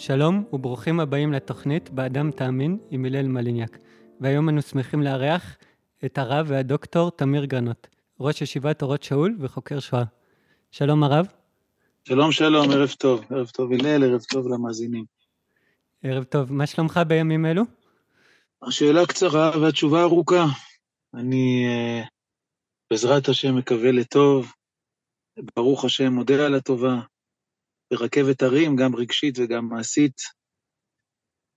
שלום וברוכים הבאים לתוכנית באדם תאמין עם הלל מליניאק. והיום אנו שמחים לארח את הרב והדוקטור תמיר גרנות, ראש ישיבת אורות שאול וחוקר שואה. שלום הרב. שלום שלום, ערב טוב. ערב טוב הלל, ערב טוב למאזינים. ערב טוב. מה שלומך בימים אלו? השאלה קצרה והתשובה ארוכה. אני אה, בעזרת השם מקווה לטוב, ברוך השם מודה על הטובה, ברכבת הרים, גם רגשית וגם מעשית.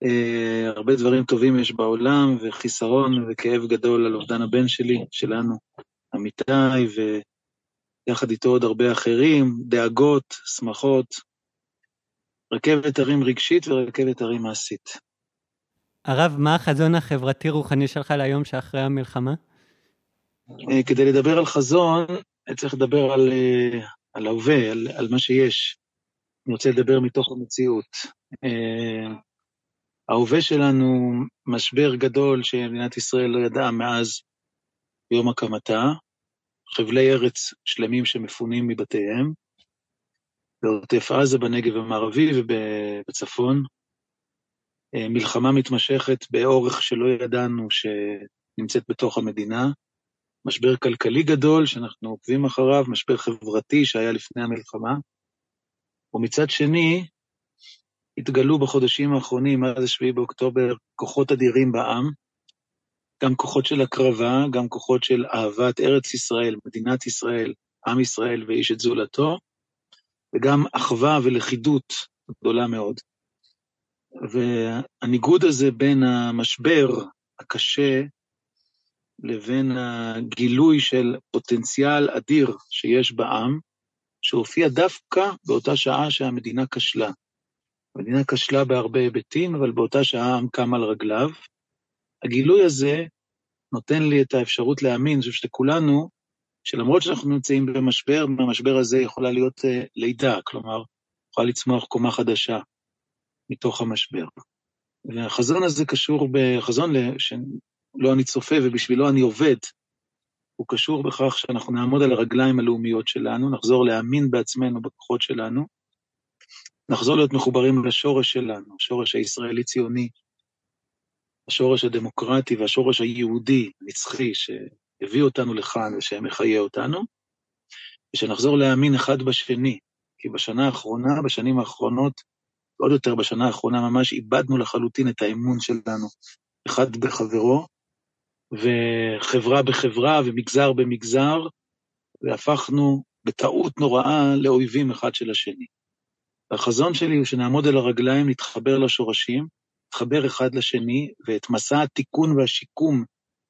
Uh, הרבה דברים טובים יש בעולם, וחיסרון וכאב גדול על אובדן הבן שלי, שלנו, אמיתי, ויחד איתו עוד הרבה אחרים, דאגות, שמחות. רכבת הרים רגשית ורכבת הרים מעשית. הרב, מה החזון החברתי-רוחני שלך ליום שאחרי המלחמה? Uh, כדי לדבר על חזון, צריך לדבר על, uh, על ההווה, על, על מה שיש. אני רוצה לדבר מתוך המציאות. Uh, ההווה שלנו, משבר גדול שמדינת ישראל לא ידעה מאז יום הקמתה, חבלי ארץ שלמים שמפונים מבתיהם, בעוטף עזה, בנגב המערבי ובצפון, uh, מלחמה מתמשכת באורך שלא ידענו שנמצאת בתוך המדינה, משבר כלכלי גדול שאנחנו עוקבים אחריו, משבר חברתי שהיה לפני המלחמה, ומצד שני, התגלו בחודשים האחרונים, מאז 7 באוקטובר, כוחות אדירים בעם, גם כוחות של הקרבה, גם כוחות של אהבת ארץ ישראל, מדינת ישראל, עם ישראל ואיש את זולתו, וגם אחווה ולכידות גדולה מאוד. והניגוד הזה בין המשבר הקשה לבין הגילוי של פוטנציאל אדיר שיש בעם, שהופיע דווקא באותה שעה שהמדינה כשלה. המדינה כשלה בהרבה היבטים, אבל באותה שעה העם קם על רגליו. הגילוי הזה נותן לי את האפשרות להאמין, אני חושב שלכולנו, שלמרות שאנחנו נמצאים במשבר, במשבר הזה יכולה להיות uh, לידה, כלומר, יכולה לצמוח קומה חדשה מתוך המשבר. והחזון הזה קשור בחזון שלא אני צופה ובשבילו אני עובד, הוא קשור בכך שאנחנו נעמוד על הרגליים הלאומיות שלנו, נחזור להאמין בעצמנו, בכוחות שלנו, נחזור להיות מחוברים לשורש שלנו, השורש הישראלי-ציוני, השורש הדמוקרטי והשורש היהודי, נצחי, שהביא אותנו לכאן ושמחיה אותנו, ושנחזור להאמין אחד בשני, כי בשנה האחרונה, בשנים האחרונות, עוד יותר בשנה האחרונה ממש, איבדנו לחלוטין את האמון שלנו, אחד בחברו, וחברה בחברה ומגזר במגזר, והפכנו בטעות נוראה לאויבים אחד של השני. והחזון שלי הוא שנעמוד על הרגליים, נתחבר לשורשים, נתחבר אחד לשני, ואת מסע התיקון והשיקום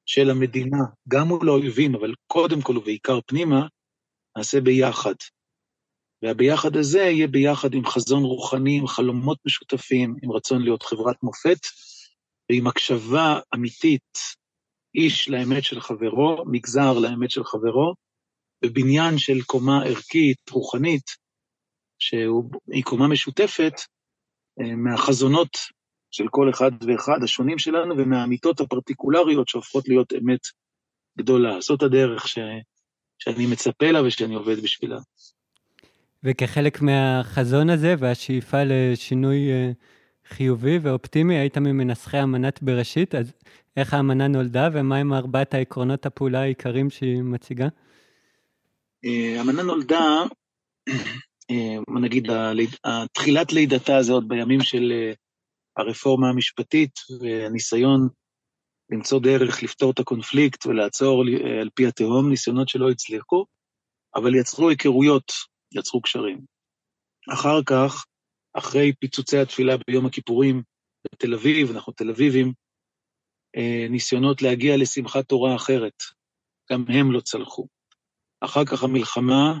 של המדינה, גם מול האויבים, אבל קודם כל ובעיקר פנימה, נעשה ביחד. והביחד הזה יהיה ביחד עם חזון רוחני, עם חלומות משותפים, עם רצון להיות חברת מופת, ועם הקשבה אמיתית איש לאמת של חברו, מגזר לאמת של חברו, בבניין של קומה ערכית, רוחנית, שהיא קומה משותפת אה, מהחזונות של כל אחד ואחד, השונים שלנו, ומהאמיתות הפרטיקולריות שהופכות להיות אמת גדולה. זאת הדרך ש... שאני מצפה לה ושאני עובד בשבילה. וכחלק מהחזון הזה והשאיפה לשינוי אה, חיובי ואופטימי, היית ממנסחי אמנת בראשית, אז איך האמנה נולדה ומהם ארבעת העקרונות הפעולה העיקריים שהיא מציגה? האמנה אה, נולדה, אה, נגיד, תחילת לידתה זה עוד בימים של אה, הרפורמה המשפטית והניסיון למצוא דרך לפתור את הקונפליקט ולעצור על פי התהום, ניסיונות שלא הצליחו, אבל יצרו היכרויות, יצרו קשרים. אחר כך, אחרי פיצוצי התפילה ביום הכיפורים בתל אביב, אנחנו תל אביבים, אה, ניסיונות להגיע לשמחת תורה אחרת, גם הם לא צלחו. אחר כך המלחמה,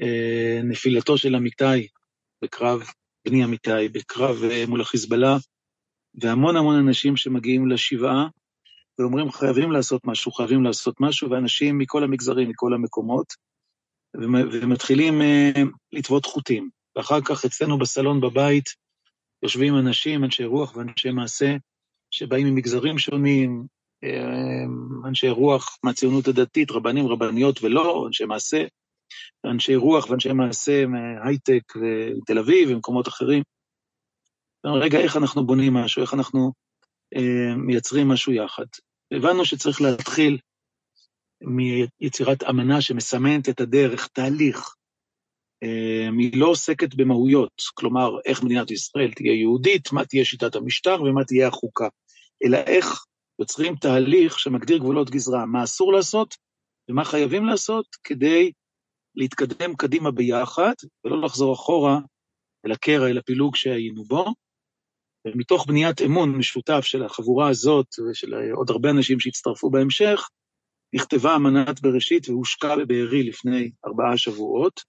אה, נפילתו של אמיתי בקרב, בני אמיתי, בקרב אה, מול החיזבאללה, והמון המון אנשים שמגיעים לשבעה ואומרים חייבים לעשות משהו, חייבים לעשות משהו, ואנשים מכל המגזרים, מכל המקומות, ומתחילים לטוות חוטים. ואחר כך אצלנו בסלון בבית יושבים אנשים, אנשי רוח ואנשי מעשה, שבאים ממגזרים שונים, אה, אנשי רוח מהציונות הדתית, רבנים, רבניות ולא, אנשי מעשה, אנשי רוח ואנשי מעשה מהייטק ותל אביב ומקומות אחרים, רגע, איך אנחנו בונים משהו, איך אנחנו אה, מייצרים משהו יחד. הבנו שצריך להתחיל מיצירת אמנה שמסמנת את הדרך, תהליך. אה, היא לא עוסקת במהויות, כלומר, איך מדינת ישראל תהיה יהודית, מה תהיה שיטת המשטר ומה תהיה החוקה, אלא איך יוצרים תהליך שמגדיר גבולות גזרה, מה אסור לעשות ומה חייבים לעשות כדי להתקדם קדימה ביחד, ולא לחזור אחורה אל הקרע, אל הפילוג שהיינו בו. ומתוך בניית אמון משותף של החבורה הזאת ושל עוד הרבה אנשים שהצטרפו בהמשך, נכתבה אמנת בראשית והושקה בבארי לפני ארבעה שבועות,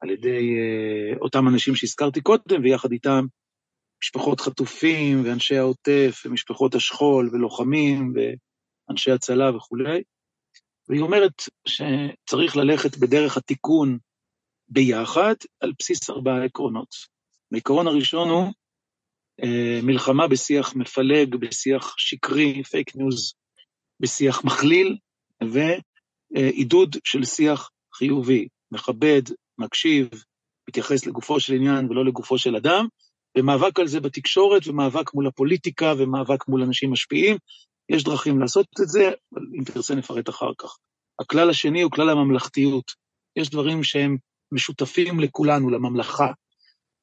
על ידי uh, אותם אנשים שהזכרתי קודם, ויחד איתם משפחות חטופים ואנשי העוטף ומשפחות השכול ולוחמים ואנשי הצלה וכולי. והיא אומרת שצריך ללכת בדרך התיקון ביחד על בסיס ארבעה עקרונות. העיקרון הראשון הוא אה, מלחמה בשיח מפלג, בשיח שקרי, fake news, בשיח מכליל, ועידוד של שיח חיובי, מכבד, מקשיב, מתייחס לגופו של עניין ולא לגופו של אדם, ומאבק על זה בתקשורת, ומאבק מול הפוליטיקה, ומאבק מול אנשים משפיעים. יש דרכים לעשות את זה, אבל אם תרצה נפרט אחר כך. הכלל השני הוא כלל הממלכתיות. יש דברים שהם משותפים לכולנו, לממלכה,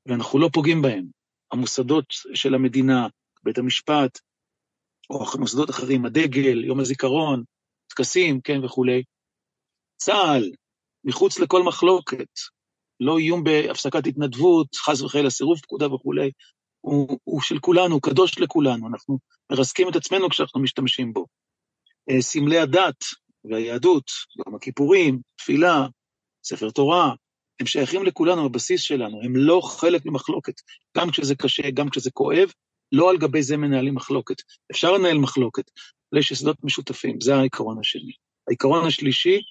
ואנחנו לא פוגעים בהם. המוסדות של המדינה, בית המשפט, או מוסדות אחרים, הדגל, יום הזיכרון, טקסים, כן, וכולי. צה"ל, מחוץ לכל מחלוקת, לא איום בהפסקת התנדבות, חס וחלילה סירוב פקודה וכולי, הוא, הוא של כולנו, הוא קדוש לכולנו, אנחנו מרסקים את עצמנו כשאנחנו משתמשים בו. אה, סמלי הדת והיהדות, יום הכיפורים, תפילה, ספר תורה, הם שייכים לכולנו, הבסיס שלנו, הם לא חלק ממחלוקת, גם כשזה קשה, גם כשזה כואב, לא על גבי זה מנהלים מחלוקת. אפשר לנהל מחלוקת, אבל יש יסודות משותפים, זה העיקרון השני. העיקרון השלישי,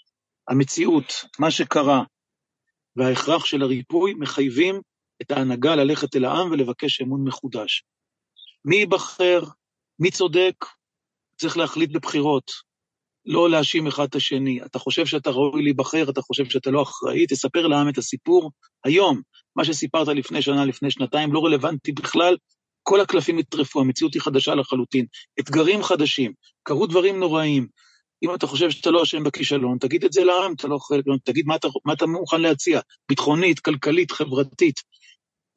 המציאות, מה שקרה, וההכרח של הריפוי מחייבים את ההנהגה ללכת אל העם ולבקש אמון מחודש. מי ייבחר? מי צודק? צריך להחליט בבחירות. לא להאשים אחד את השני. אתה חושב שאתה ראוי להיבחר, אתה חושב שאתה לא אחראי, תספר לעם את הסיפור היום. מה שסיפרת לפני שנה, לפני שנתיים, לא רלוונטי בכלל. כל הקלפים נטרפו, המציאות היא חדשה לחלוטין. אתגרים חדשים, קרו דברים נוראים. אם אתה חושב שאתה לא אשם בכישלון, תגיד את זה לעם, אתה לא חלק, תגיד מה אתה, מה אתה מוכן להציע, ביטחונית, כלכלית, חברתית.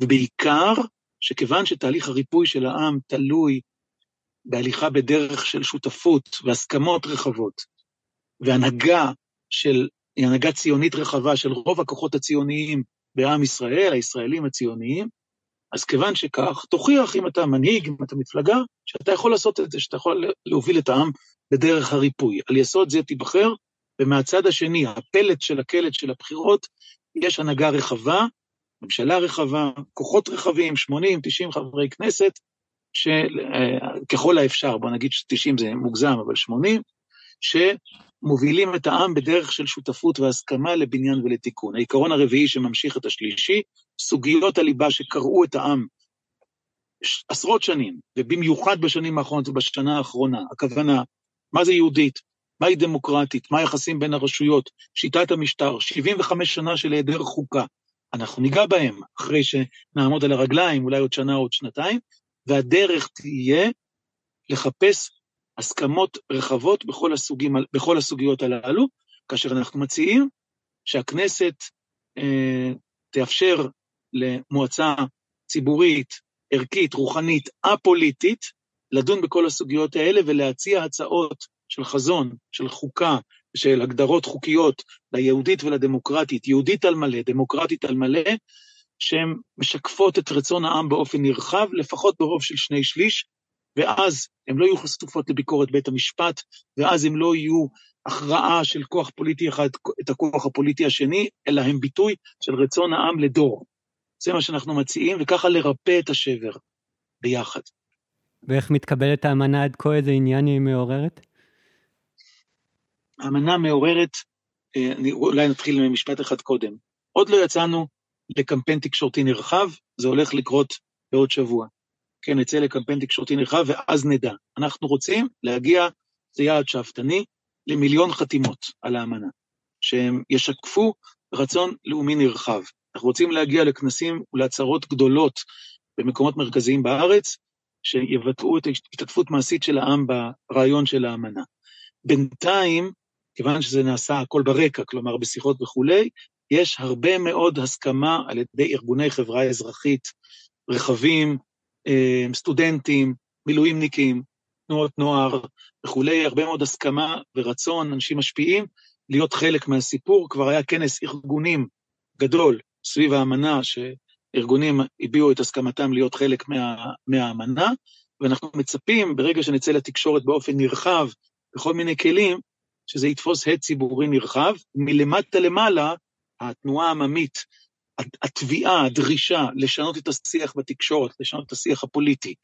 ובעיקר, שכיוון שתהליך הריפוי של העם תלוי בהליכה בדרך של שותפות והסכמות רחבות, והנהגה של, הנהגה ציונית רחבה של רוב הכוחות הציוניים בעם ישראל, הישראלים הציוניים, אז כיוון שכך, תוכיח אם אתה מנהיג, אם אתה מפלגה, שאתה יכול לעשות את זה, שאתה יכול להוביל את העם בדרך הריפוי. על יסוד זה תיבחר, ומהצד השני, הפלט של הקלט של הבחירות, יש הנהגה רחבה, ממשלה רחבה, כוחות רחבים, 80, 90 חברי כנסת, שככל האפשר, בוא נגיד ש-90 זה מוגזם, אבל 80, שמובילים את העם בדרך של שותפות והסכמה לבניין ולתיקון. העיקרון הרביעי שממשיך את השלישי, סוגיות הליבה שקרעו את העם עשרות שנים, ובמיוחד בשנים האחרונות ובשנה האחרונה, הכוונה, מה זה יהודית, מהי דמוקרטית, מה היחסים בין הרשויות, שיטת המשטר, 75 שנה של היעדר חוקה. אנחנו ניגע בהם אחרי שנעמוד על הרגליים, אולי עוד שנה או עוד שנתיים, והדרך תהיה לחפש הסכמות רחבות בכל, הסוגים, בכל הסוגיות הללו, כאשר אנחנו מציעים שהכנסת אה, תאפשר למועצה ציבורית, ערכית, רוחנית, א-פוליטית, לדון בכל הסוגיות האלה ולהציע הצעות של חזון, של חוקה, של הגדרות חוקיות ליהודית ולדמוקרטית, יהודית על מלא, דמוקרטית על מלא, שהן משקפות את רצון העם באופן נרחב, לפחות ברוב של שני שליש, ואז הן לא יהיו חשופות לביקורת בית המשפט, ואז הן לא יהיו הכרעה של כוח פוליטי אחד את הכוח הפוליטי השני, אלא הם ביטוי של רצון העם לדור. זה מה שאנחנו מציעים, וככה לרפא את השבר ביחד. ואיך מתקבלת האמנה עד כה, איזה עניין היא מעוררת? האמנה מעוררת, אה, אני, אולי נתחיל ממשפט אחד קודם. עוד לא יצאנו לקמפיין תקשורתי נרחב, זה הולך לקרות בעוד שבוע. כן, נצא לקמפיין תקשורתי נרחב ואז נדע. אנחנו רוצים להגיע, זה יעד שאפתני, למיליון חתימות על האמנה, שהם ישקפו רצון לאומי נרחב. אנחנו רוצים להגיע לכנסים ולהצהרות גדולות במקומות מרכזיים בארץ, שיבטאו את ההשתתפות מעשית של העם ברעיון של האמנה. בינתיים, כיוון שזה נעשה הכל ברקע, כלומר בשיחות וכולי, יש הרבה מאוד הסכמה על ידי ארגוני חברה אזרחית רחבים, אה, סטודנטים, מילואימניקים, תנועות נוער וכולי, הרבה מאוד הסכמה ורצון, אנשים משפיעים, להיות חלק מהסיפור. כבר היה כנס ארגונים גדול סביב האמנה, שארגונים הביעו את הסכמתם להיות חלק מה, מהאמנה, ואנחנו מצפים, ברגע שנצא לתקשורת באופן נרחב, בכל מיני כלים, שזה יתפוס הד ציבורי נרחב. מלמטה למעלה, התנועה העממית, התביעה, הדרישה לשנות את השיח בתקשורת, לשנות את השיח הפוליטי,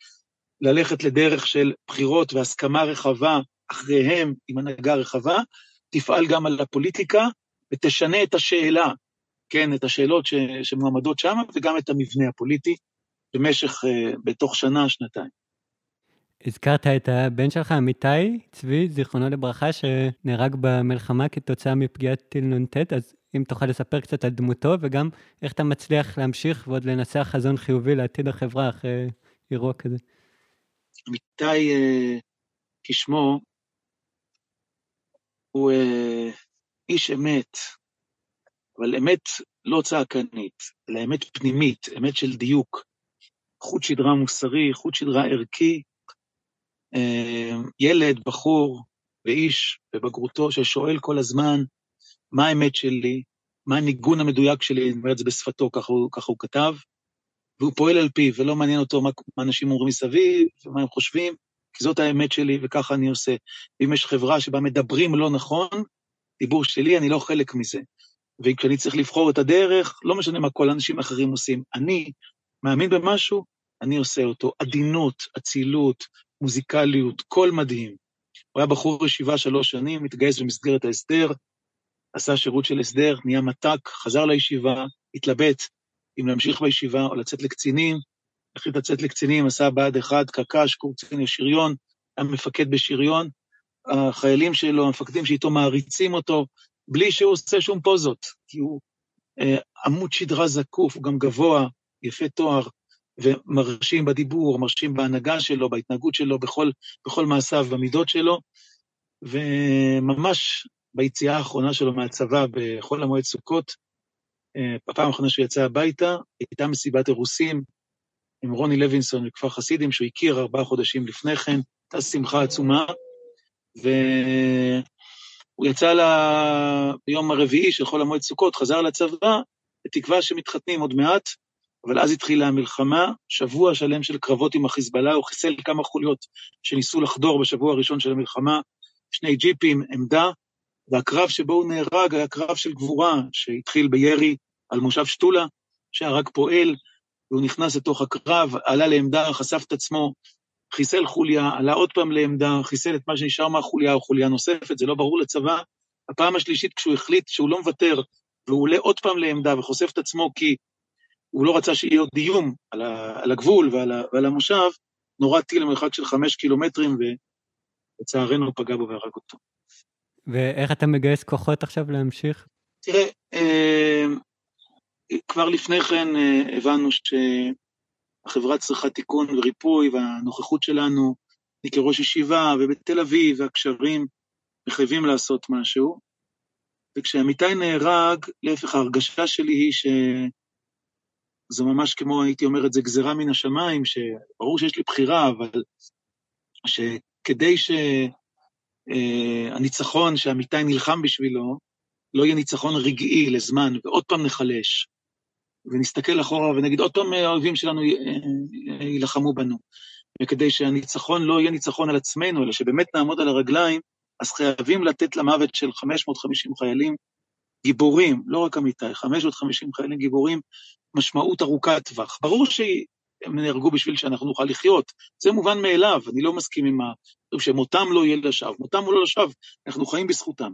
ללכת לדרך של בחירות והסכמה רחבה אחריהם עם הנהגה רחבה, תפעל גם על הפוליטיקה ותשנה את השאלה, כן, את השאלות ש, שמועמדות שם, וגם את המבנה הפוליטי במשך, uh, בתוך שנה, שנתיים. הזכרת את הבן שלך, אמיתי צבי, זיכרונו לברכה, שנהרג במלחמה כתוצאה מפגיעת טיל נ"ט, אז אם תוכל לספר קצת על דמותו, וגם איך אתה מצליח להמשיך ועוד לנסח חזון חיובי לעתיד החברה אחרי אירוע כזה. אמיתי אה, כשמו, הוא אה, איש אמת, אבל אמת לא צעקנית, אלא אמת פנימית, אמת של דיוק, חוט שדרה מוסרי, חוט שדרה ערכי, אה, ילד, בחור ואיש בבגרותו ששואל כל הזמן, מה האמת שלי, מה הניגון המדויק שלי, אני אומר את זה בשפתו, ככה הוא, ככה הוא כתב, והוא פועל על פיו, ולא מעניין אותו מה, מה אנשים אומרים מסביב, ומה הם חושבים, כי זאת האמת שלי וככה אני עושה. ואם יש חברה שבה מדברים לא נכון, דיבור שלי, אני לא חלק מזה. וכשאני צריך לבחור את הדרך, לא משנה מה כל האנשים האחרים עושים. אני מאמין במשהו, אני עושה אותו. עדינות, אצילות, מוזיקליות, קול מדהים. הוא היה בחור ישיבה שלוש שנים, התגייס במסגרת ההסדר, עשה שירות של הסדר, נהיה מת"ק, חזר לישיבה, התלבט אם להמשיך בישיבה או לצאת לקצינים, החליט לצאת לקצינים, עשה בה"ד 1, קק"ש, קורס קציני שריון, היה מפקד בשריון, החיילים שלו, המפקדים שאיתו מעריצים אותו, בלי שהוא עושה שום פוזות, כי הוא אה, עמוד שדרה זקוף, הוא גם גבוה, יפה תואר, ומרשים בדיבור, מרשים בהנהגה שלו, בהתנהגות שלו, בכל, בכל מעשיו, במידות שלו, וממש ביציאה האחרונה שלו מהצבא בחול המועד סוכות, אה, בפעם האחרונה שהוא יצא הביתה, הייתה מסיבת אירוסים עם רוני לוינסון מכפר חסידים, שהוא הכיר ארבעה חודשים לפני כן, הייתה שמחה עצומה, והוא יצא לה... ביום הרביעי של חול המועד סוכות, חזר לצבא, בתקווה שמתחתנים עוד מעט, אבל אז התחילה המלחמה, שבוע שלם של קרבות עם החיזבאללה, הוא חיסל כמה חוליות שניסו לחדור בשבוע הראשון של המלחמה, שני ג'יפים, עמדה, והקרב שבו הוא נהרג היה קרב של גבורה, שהתחיל בירי על מושב שתולה, שהרג פועל, והוא נכנס לתוך הקרב, עלה לעמדה, חשף את עצמו, חיסל חוליה, עלה עוד פעם לעמדה, חיסל את מה שנשאר מהחוליה או חוליה נוספת, זה לא ברור לצבא. הפעם השלישית, כשהוא החליט שהוא לא מוותר, והוא עולה עוד פעם לעמדה וחושף את עצמו כי הוא לא רצה שיהיה עוד איום על, על הגבול ועל, ועל המושב, נורה טיל למרחק של חמש קילומטרים, ולצערנו פגע בו והרג אותו. ואיך אתה מגייס כוחות עכשיו להמשיך? תראה, אה, כבר לפני כן אה, הבנו שהחברה צריכה תיקון וריפוי, והנוכחות שלנו, אני כראש ישיבה ובתל אביב, והקשרים מחייבים לעשות משהו. וכשעמיתי נהרג, להפך, ההרגשה שלי היא שזו ממש כמו, הייתי אומר את זה, גזירה מן השמיים, שברור שיש לי בחירה, אבל שכדי ש... אה, שעמיתי נלחם בשבילו, לא יהיה ניצחון רגעי לזמן, ועוד פעם נחלש, ונסתכל אחורה ונגיד, עוד פעם האויבים שלנו אה, יילחמו בנו. וכדי שהניצחון לא יהיה ניצחון על עצמנו, אלא שבאמת נעמוד על הרגליים, אז חייבים לתת למוות של 550 חיילים גיבורים, לא רק עמיתי, 550 חיילים גיבורים, משמעות ארוכת טווח. ברור שהיא הם נהרגו בשביל שאנחנו נוכל לחיות. זה מובן מאליו, אני לא מסכים עם ה... שמותם לא יהיה לשווא. מותם הוא לא לשווא, אנחנו חיים בזכותם.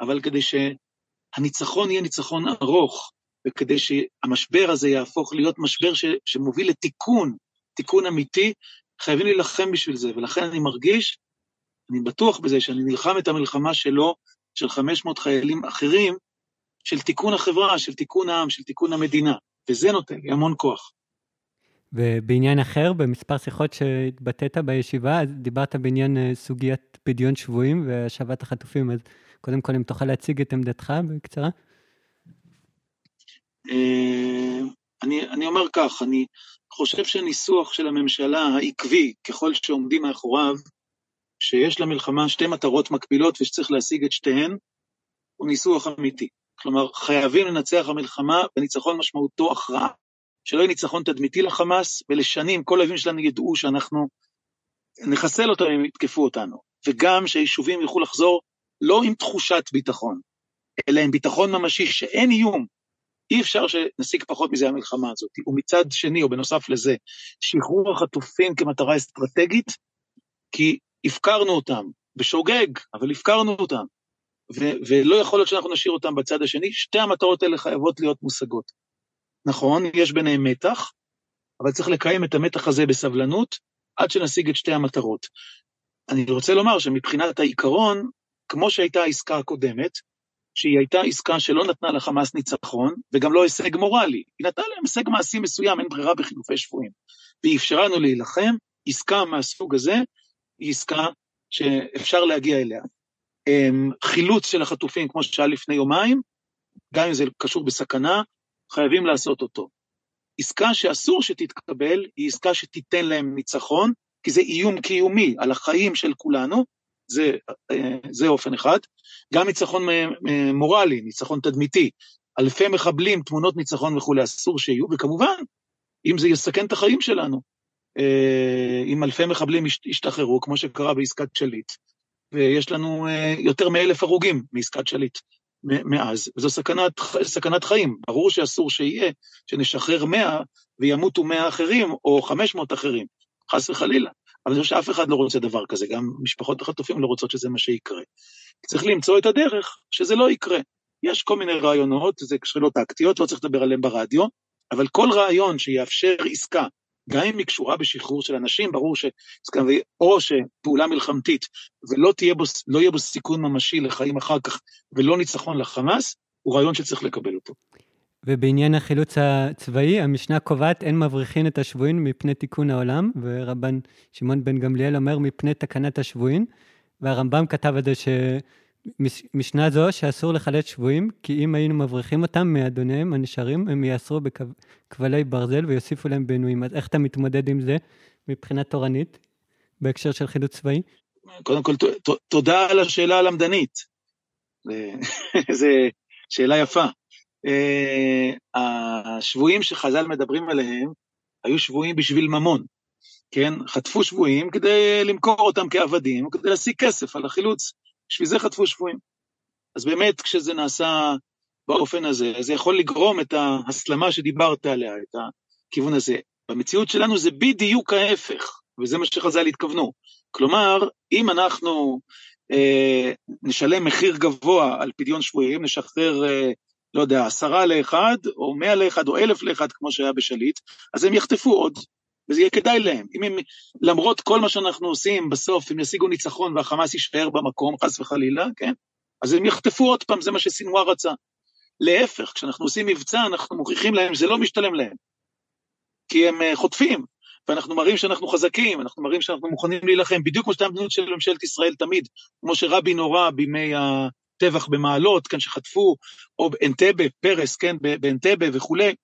אבל כדי שהניצחון יהיה ניצחון ארוך, וכדי שהמשבר הזה יהפוך להיות משבר ש... שמוביל לתיקון, תיקון אמיתי, חייבים להילחם בשביל זה. ולכן אני מרגיש, אני בטוח בזה שאני נלחם את המלחמה שלו, של 500 חיילים אחרים, של תיקון החברה, של תיקון העם, של תיקון המדינה. וזה נותן לי המון כוח. ובעניין אחר, במספר שיחות שהתבטאת בישיבה, אז דיברת בעניין אה, סוגיית פדיון שבויים והשבת החטופים, אז קודם כל, אם תוכל להציג את עמדתך בקצרה. אה, אני, אני אומר כך, אני חושב שהניסוח של הממשלה העקבי, ככל שעומדים מאחוריו, שיש למלחמה שתי מטרות מקבילות ושצריך להשיג את שתיהן, הוא ניסוח אמיתי. כלומר, חייבים לנצח המלחמה, וניצחון משמעותו הכרעה. שלא יהיה ניצחון תדמיתי לחמאס, ולשנים כל האויבים שלנו ידעו שאנחנו נחסל אותם אם יתקפו אותנו. וגם שהיישובים יוכלו לחזור לא עם תחושת ביטחון, אלא עם ביטחון ממשי שאין איום. אי אפשר שנשיג פחות מזה המלחמה הזאת. ומצד שני, או בנוסף לזה, שחרור החטופים כמטרה אסטרטגית, כי הפקרנו אותם, בשוגג, אבל הפקרנו אותם. ו- ולא יכול להיות שאנחנו נשאיר אותם בצד השני, שתי המטרות האלה חייבות להיות מושגות. נכון, יש ביניהם מתח, אבל צריך לקיים את המתח הזה בסבלנות, עד שנשיג את שתי המטרות. אני רוצה לומר שמבחינת העיקרון, כמו שהייתה העסקה הקודמת, שהיא הייתה עסקה שלא נתנה לחמאס ניצחון, וגם לא הישג מורלי, היא נתנה להם הישג מעשי מסוים, אין ברירה בחילופי שבויים. והיא אפשרה לנו להילחם, עסקה מהסוג הזה היא עסקה שאפשר להגיע אליה. אמ, חילוץ של החטופים, כמו שהיה לפני יומיים, גם אם זה קשור בסכנה, חייבים לעשות אותו. עסקה שאסור שתתקבל, היא עסקה שתיתן להם ניצחון, כי זה איום קיומי על החיים של כולנו, זה, אה, זה אופן אחד. גם ניצחון מורלי, ניצחון תדמיתי, אלפי מחבלים, תמונות ניצחון וכולי, אסור שיהיו, וכמובן, אם זה יסכן את החיים שלנו, אה, אם אלפי מחבלים ישתחררו, כמו שקרה בעסקת שליט, ויש לנו אה, יותר מאלף הרוגים מעסקת שליט מאז, וזו סכנת, סכנת חיים. ברור שאסור שיהיה שנשחרר מאה וימותו מאה אחרים, או חמש מאות אחרים, חס וחלילה. אבל אני חושב שאף אחד לא רוצה דבר כזה, גם משפחות החטופים לא רוצות שזה מה שיקרה. צריך למצוא את הדרך שזה לא יקרה. יש כל מיני רעיונות, זה שאלות טקטיות, לא צריך לדבר עליהן ברדיו, אבל כל רעיון שיאפשר עסקה גם אם היא קשורה בשחרור של אנשים, ברור ש... או שפעולה מלחמתית ולא בו, לא יהיה בו סיכון ממשי לחיים אחר כך ולא ניצחון לחמאס, הוא רעיון שצריך לקבל אותו. ובעניין החילוץ הצבאי, המשנה קובעת אין מבריחין את השבויים מפני תיקון העולם, ורבן שמעון בן גמליאל אומר מפני תקנת השבויים, והרמב"ם כתב את זה ש... משנה זו שאסור לחלט שבויים, כי אם היינו מבריחים אותם מאדוניהם הנשארים, הם יאסרו בכבלי ברזל ויוסיפו להם בעינויים. אז איך אתה מתמודד עם זה מבחינה תורנית, בהקשר של חילוץ צבאי? קודם כל, תודה על השאלה הלמדנית. זו שאלה יפה. אה, השבויים שחז"ל מדברים עליהם, היו שבויים בשביל ממון. כן? חטפו שבויים כדי למכור אותם כעבדים, כדי להשיג כסף על החילוץ. בשביל זה חטפו שבויים. אז באמת, כשזה נעשה באופן הזה, זה יכול לגרום את ההסלמה שדיברת עליה, את הכיוון הזה. במציאות שלנו זה בדיוק ההפך, וזה מה שחז"ל התכוונו. כלומר, אם אנחנו אה, נשלם מחיר גבוה על פדיון שבויים, נשחרר, אה, לא יודע, עשרה לאחד, או מאה לאחד, או אלף לאחד, כמו שהיה בשליט, אז הם יחטפו עוד. וזה יהיה כדאי להם. אם הם, למרות כל מה שאנחנו עושים, בסוף הם ישיגו ניצחון והחמאס יישאר במקום, חס וחלילה, כן? אז הם יחטפו עוד פעם, זה מה שסינואר רצה. להפך, כשאנחנו עושים מבצע, אנחנו מוכיחים להם שזה לא משתלם להם. כי הם uh, חוטפים, ואנחנו מראים שאנחנו חזקים, אנחנו מראים שאנחנו מוכנים להילחם, בדיוק כמו שאתה המדיניות של ממשלת ישראל תמיד, כמו שרבין הורה בימי הטבח במעלות, כן, שחטפו, או באנטבה, פרס, כן, באנטבה וכולי,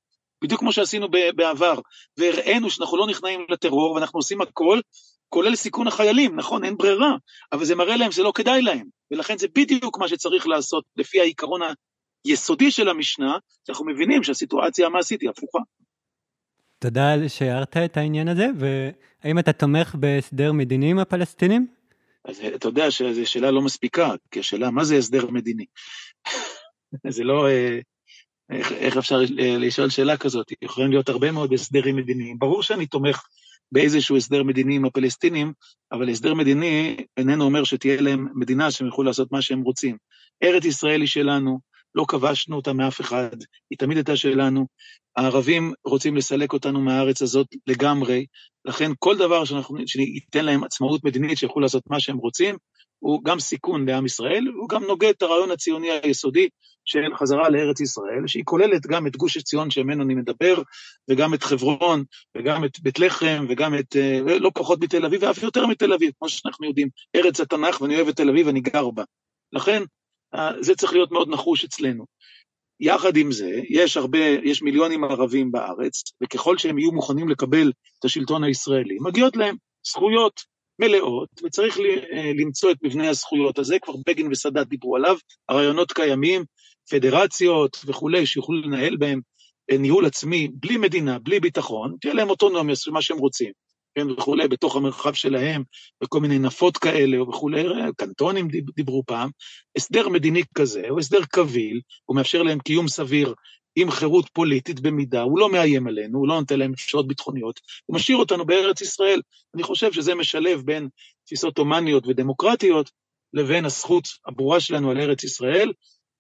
בדיוק כמו שעשינו בעבר, והראינו שאנחנו לא נכנעים לטרור ואנחנו עושים הכל, כולל סיכון החיילים, נכון, אין ברירה, אבל זה מראה להם שזה לא כדאי להם, ולכן זה בדיוק מה שצריך לעשות לפי העיקרון היסודי של המשנה, שאנחנו מבינים שהסיטואציה המעשית היא הפוכה. תודה שהערת את העניין הזה, והאם אתה תומך בהסדר מדיני עם הפלסטינים? אז אתה יודע שזו שאלה לא מספיקה, כי השאלה מה זה הסדר מדיני? זה לא, אה, איך, איך אפשר לשאול שאלה כזאת? יכולים להיות הרבה מאוד הסדרים מדיניים. ברור שאני תומך באיזשהו הסדר מדיני עם הפלסטינים, אבל הסדר מדיני איננו אומר שתהיה להם מדינה שהם יוכלו לעשות מה שהם רוצים. ארץ ישראל היא שלנו, לא כבשנו אותה מאף אחד, היא תמיד הייתה שלנו. הערבים רוצים לסלק אותנו מהארץ הזאת לגמרי, לכן כל דבר שאנחנו, שניתן להם עצמאות מדינית שיוכלו לעשות מה שהם רוצים, הוא גם סיכון לעם ישראל, והוא גם נוגד את הרעיון הציוני היסודי של חזרה לארץ ישראל, שהיא כוללת גם את גוש עציון שממנו אני מדבר, וגם את חברון, וגם את בית לחם, וגם את, אה, לא פחות מתל אביב, ואף יותר מתל אביב, כמו שאנחנו יודעים, ארץ התנ"ך, ואני אוהב את תל אביב, אני גר בה. לכן, זה צריך להיות מאוד נחוש אצלנו. יחד עם זה, יש הרבה, יש מיליונים ערבים בארץ, וככל שהם יהיו מוכנים לקבל את השלטון הישראלי, מגיעות להם זכויות מלאות, וצריך אה, למצוא את מבנה הזכויות הזה, כבר בגין וסאדאת דיברו עליו, הרעיונות קיימים, פדרציות וכולי, שיוכלו לנהל בהם אה, ניהול עצמי, בלי מדינה, בלי ביטחון, תהיה להם אוטונומיה, מה שהם רוצים, כן, וכולי, בתוך המרחב שלהם, וכל מיני נפות כאלה וכולי, קנטונים דיברו פעם, הסדר מדיני כזה, הוא הסדר קביל, הוא מאפשר להם קיום סביר עם חירות פוליטית במידה, הוא לא מאיים עלינו, הוא לא נותן להם אפשרות ביטחוניות, הוא משאיר אותנו בארץ ישראל. אני חושב שזה משלב בין תפיסות הומניות ודמוקרטיות לבין הזכות הברורה שלנו על ארץ ישראל,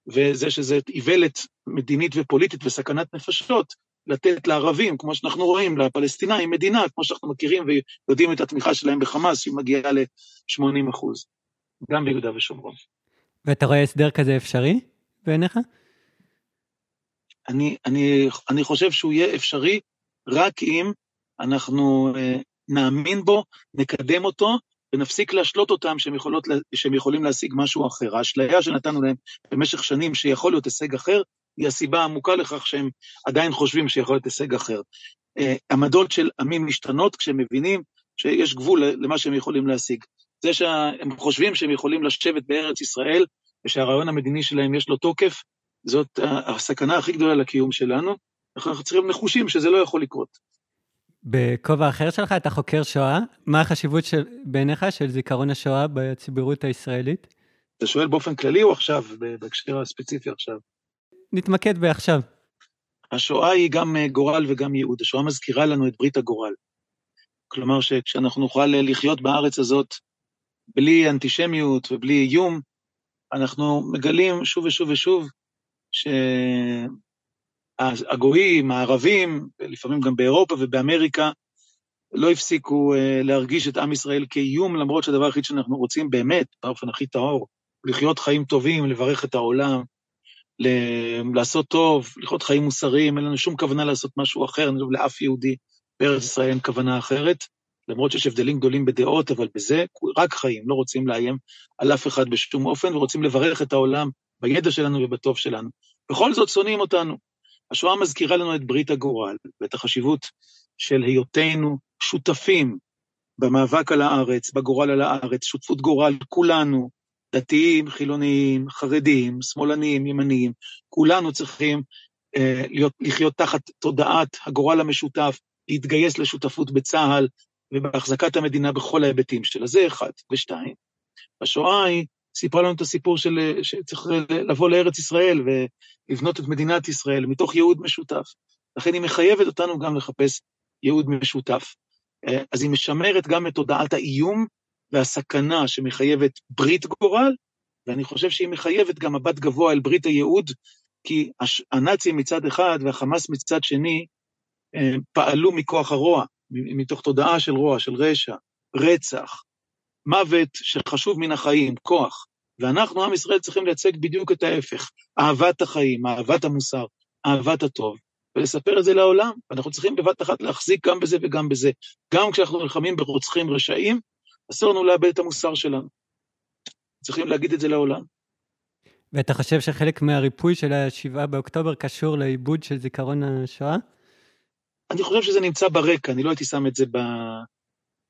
וזה שזה איוולת מדינית ופוליטית וסכנת נפשות, לתת לערבים, כמו שאנחנו רואים, לפלסטינאים, מדינה, כמו שאנחנו מכירים ויודעים את התמיכה שלהם בחמאס, שהיא מגיעה ל-80 אחוז, גם ביהודה ושומרון. ואתה רואה הסדר כזה אפשרי בעיניך? אני, אני, אני חושב שהוא יהיה אפשרי רק אם אנחנו אה, נאמין בו, נקדם אותו, ונפסיק להשלות אותם שהם, יכולות, שהם יכולים להשיג משהו אחר. האשליה שנתנו להם במשך שנים שיכול להיות הישג אחר, היא הסיבה העמוקה לכך שהם עדיין חושבים שיכול להיות הישג אחר. אה, עמדות של עמים משתנות כשהם מבינים שיש גבול למה שהם יכולים להשיג. זה שהם חושבים שהם יכולים לשבת בארץ ישראל, ושהרעיון המדיני שלהם יש לו תוקף, זאת הסכנה הכי גדולה לקיום שלנו. אנחנו צריכים נחושים שזה לא יכול לקרות. בכובע אחר שלך אתה חוקר שואה, מה החשיבות של, בעיניך של זיכרון השואה בציבוריות הישראלית? אתה שואל באופן כללי או עכשיו, בהקשר הספציפי עכשיו? נתמקד בעכשיו. השואה היא גם אה, גורל וגם ייעוד. השואה מזכירה לנו את ברית הגורל. כלומר שכשאנחנו נוכל לחיות בארץ הזאת בלי אנטישמיות ובלי איום, אנחנו מגלים שוב ושוב ושוב שהגויים, הערבים, לפעמים גם באירופה ובאמריקה, לא הפסיקו uh, להרגיש את עם ישראל כאיום, למרות שהדבר היחיד שאנחנו רוצים באמת, באופן הכי טהור, לחיות חיים טובים, לברך את העולם, לעשות טוב, לחיות חיים מוסריים, אין לנו שום כוונה לעשות משהו אחר, אני חושב לאף יהודי בארץ ישראל אין כוונה אחרת, למרות שיש הבדלים גדולים בדעות, אבל בזה רק חיים, לא רוצים לאיים על אף אחד בשום אופן, ורוצים לברך את העולם בידע שלנו ובטוב שלנו. בכל זאת שונאים אותנו. השואה מזכירה לנו את ברית הגורל ואת החשיבות של היותנו שותפים במאבק על הארץ, בגורל על הארץ, שותפות גורל, כולנו, דתיים, חילוניים, חרדים, שמאלנים, ימניים, כולנו צריכים אה, להיות, לחיות תחת תודעת הגורל המשותף, להתגייס לשותפות בצה"ל ובהחזקת המדינה בכל ההיבטים שלה. זה אחד. ושתיים, השואה היא סיפרה לנו את הסיפור של שצריך לבוא לארץ ישראל ולבנות את מדינת ישראל מתוך ייעוד משותף. לכן היא מחייבת אותנו גם לחפש ייעוד משותף. אז היא משמרת גם את תודעת האיום והסכנה שמחייבת ברית גורל, ואני חושב שהיא מחייבת גם מבט גבוה אל ברית הייעוד, כי הנאצים מצד אחד והחמאס מצד שני אה, פעלו מכוח הרוע, מתוך תודעה של רוע, של רשע, רצח, מוות שחשוב מן החיים, כוח. ואנחנו, עם ישראל, צריכים לייצג בדיוק את ההפך, אהבת החיים, אהבת המוסר, אהבת הטוב, ולספר את זה לעולם. ואנחנו צריכים בבת אחת להחזיק גם בזה וגם בזה. גם כשאנחנו נלחמים ברוצחים רשעים, אסור לנו לאבד את המוסר שלנו. צריכים להגיד את זה לעולם. ואתה חושב שחלק מהריפוי של ה-7 באוקטובר קשור לעיבוד של זיכרון השואה? אני חושב שזה נמצא ברקע, אני לא הייתי שם את זה ב,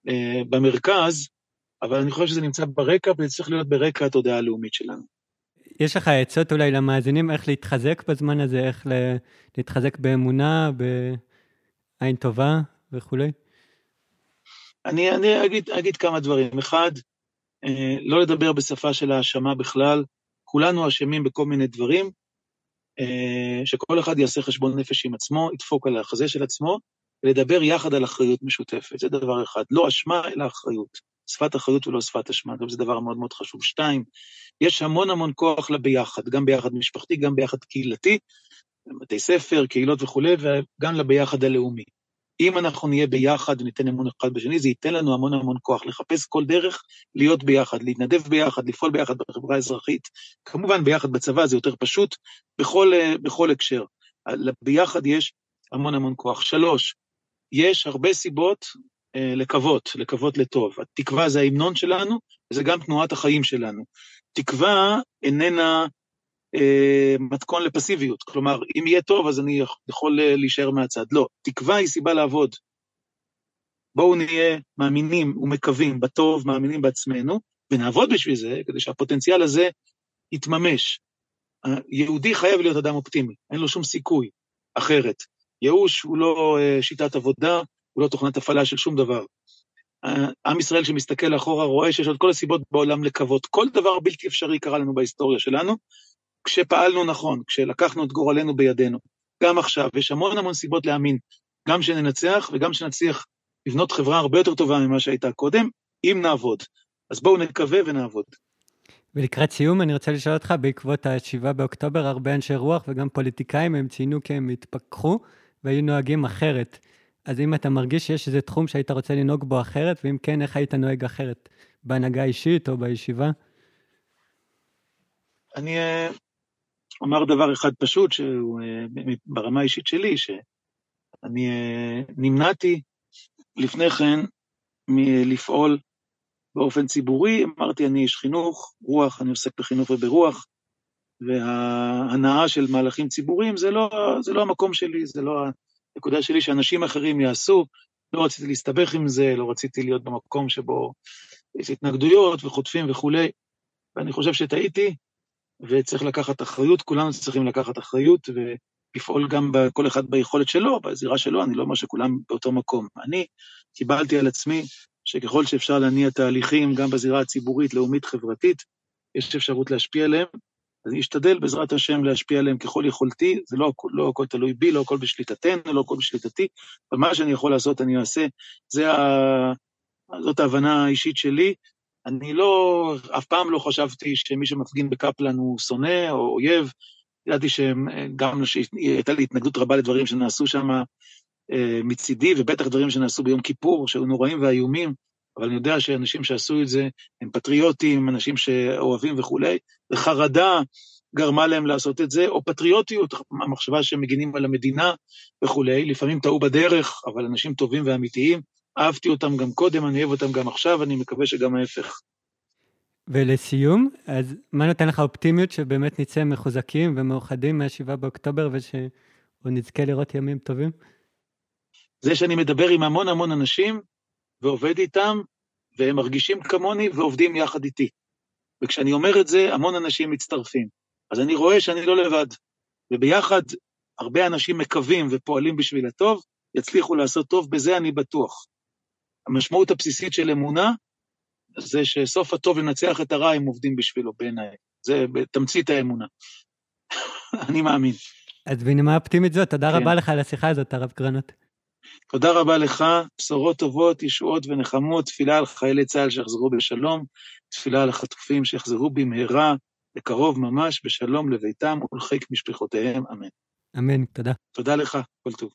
אה, במרכז, אבל אני חושב שזה נמצא ברקע, וזה צריך להיות ברקע התודעה הלאומית שלנו. יש לך עצות אולי למאזינים איך להתחזק בזמן הזה, איך להתחזק באמונה, בעין טובה וכולי? אני, אני אגיד, אגיד כמה דברים. אחד, אה, לא לדבר בשפה של האשמה בכלל, כולנו אשמים בכל מיני דברים, אה, שכל אחד יעשה חשבון נפש עם עצמו, ידפוק על החזה של עצמו, ולדבר יחד על אחריות משותפת. זה דבר אחד. לא אשמה, אלא אחריות. שפת אחריות ולא שפת אשמה, זה דבר מאוד מאוד חשוב. שתיים, יש המון המון כוח לביחד, גם ביחד משפחתי, גם ביחד קהילתי, בתי ספר, קהילות וכולי, וגם לביחד הלאומי. אם אנחנו נהיה ביחד וניתן אמון אחד בשני, זה ייתן לנו המון המון כוח לחפש כל דרך להיות ביחד, להתנדב ביחד, לפעול ביחד בחברה האזרחית. כמובן, ביחד בצבא זה יותר פשוט, בכל, בכל הקשר. ביחד יש המון המון כוח. שלוש, יש הרבה סיבות אה, לקוות, לקוות לטוב. התקווה זה ההמנון שלנו, וזה גם תנועת החיים שלנו. תקווה איננה אה, מתכון לפסיביות. כלומר, אם יהיה טוב, אז אני יכול אה, להישאר מהצד. לא, תקווה היא סיבה לעבוד. בואו נהיה מאמינים ומקווים בטוב, מאמינים בעצמנו, ונעבוד בשביל זה, כדי שהפוטנציאל הזה יתממש. יהודי חייב להיות אדם אופטימי, אין לו שום סיכוי אחרת. ייאוש הוא לא אה, שיטת עבודה, הוא לא תוכנת הפעלה של שום דבר. עם ישראל שמסתכל אחורה רואה שיש עוד כל הסיבות בעולם לקוות. כל דבר בלתי אפשרי קרה לנו בהיסטוריה שלנו, כשפעלנו נכון, כשלקחנו את גורלנו בידינו. גם עכשיו, יש המון המון סיבות להאמין, גם שננצח וגם שנצליח לבנות חברה הרבה יותר טובה ממה שהייתה קודם, אם נעבוד. אז בואו נקווה ונעבוד. ולקראת סיום, אני רוצה לשאול אותך, בעקבות ה-7 באוקטובר, הרבה אנשי רוח וגם פוליטיקאים, הם ציינו כי הם התפכחו והיו נוהגים אחרת. אז אם אתה מרגיש שיש איזה תחום שהיית רוצה לנהוג בו אחרת, ואם כן, איך היית נוהג אחרת? בהנהגה אישית או בישיבה? אני אה, אומר דבר אחד פשוט, שהוא אה, ברמה האישית שלי, שאני אה, נמנעתי לפני כן מלפעול באופן ציבורי, אמרתי, אני איש חינוך, רוח, אני עוסק בחינוך וברוח, וההנאה של מהלכים ציבוריים זה לא, זה לא המקום שלי, זה לא הנקודה שלי שאנשים אחרים יעשו. לא רציתי להסתבך עם זה, לא רציתי להיות במקום שבו יש התנגדויות וחוטפים וכולי, ואני חושב שטעיתי, וצריך לקחת אחריות, כולנו צריכים לקחת אחריות ולפעול גם כל אחד ביכולת שלו, בזירה שלו, אני לא אומר שכולם באותו מקום. אני קיבלתי על עצמי שככל שאפשר להניע תהליכים גם בזירה הציבורית, לאומית, חברתית, יש אפשרות להשפיע עליהם, אז אני אשתדל בעזרת השם להשפיע עליהם ככל יכולתי, זה לא, לא הכל תלוי בי, לא הכל בשליטתנו, לא הכל בשליטתי, אבל מה שאני יכול לעשות אני אעשה, זה ה... זאת ההבנה האישית שלי. אני לא, אף פעם לא חשבתי שמי שמפגין בקפלן הוא שונא או אויב, ידעתי שגם הייתה לי התנגדות רבה לדברים שנעשו שם אה, מצידי, ובטח דברים שנעשו ביום כיפור, שהיו נוראים ואיומים, אבל אני יודע שאנשים שעשו את זה הם פטריוטים, אנשים שאוהבים וכולי, וחרדה גרמה להם לעשות את זה, או פטריוטיות, המחשבה שהם מגינים על המדינה וכולי, לפעמים טעו בדרך, אבל אנשים טובים ואמיתיים, אהבתי אותם גם קודם, אני אוהב אותם גם עכשיו, אני מקווה שגם ההפך. ולסיום, אז מה נותן לך אופטימיות שבאמת נצא מחוזקים ומאוחדים מה-7 באוקטובר ושנזכה לראות ימים טובים? זה שאני מדבר עם המון המון אנשים, ועובד איתם, והם מרגישים כמוני ועובדים יחד איתי. וכשאני אומר את זה, המון אנשים מצטרפים. אז אני רואה שאני לא לבד, וביחד הרבה אנשים מקווים ופועלים בשביל הטוב, יצליחו לעשות טוב, בזה אני בטוח. המשמעות הבסיסית של אמונה זה שסוף הטוב לנצח את הרע הם עובדים בשבילו בעיניי. זה בתמצית האמונה. אני מאמין. אז בנימה אופטימית זאת, תודה כן. רבה לך על השיחה הזאת, הרב גרנות. תודה רבה לך, בשורות טובות, ישועות ונחמות, תפילה על חיילי צה"ל שיחזרו בשלום, תפילה על החטופים שיחזרו במהרה, בקרוב ממש, בשלום לביתם ולחיק משפחותיהם, אמן. אמן, תודה. תודה לך, כל טוב.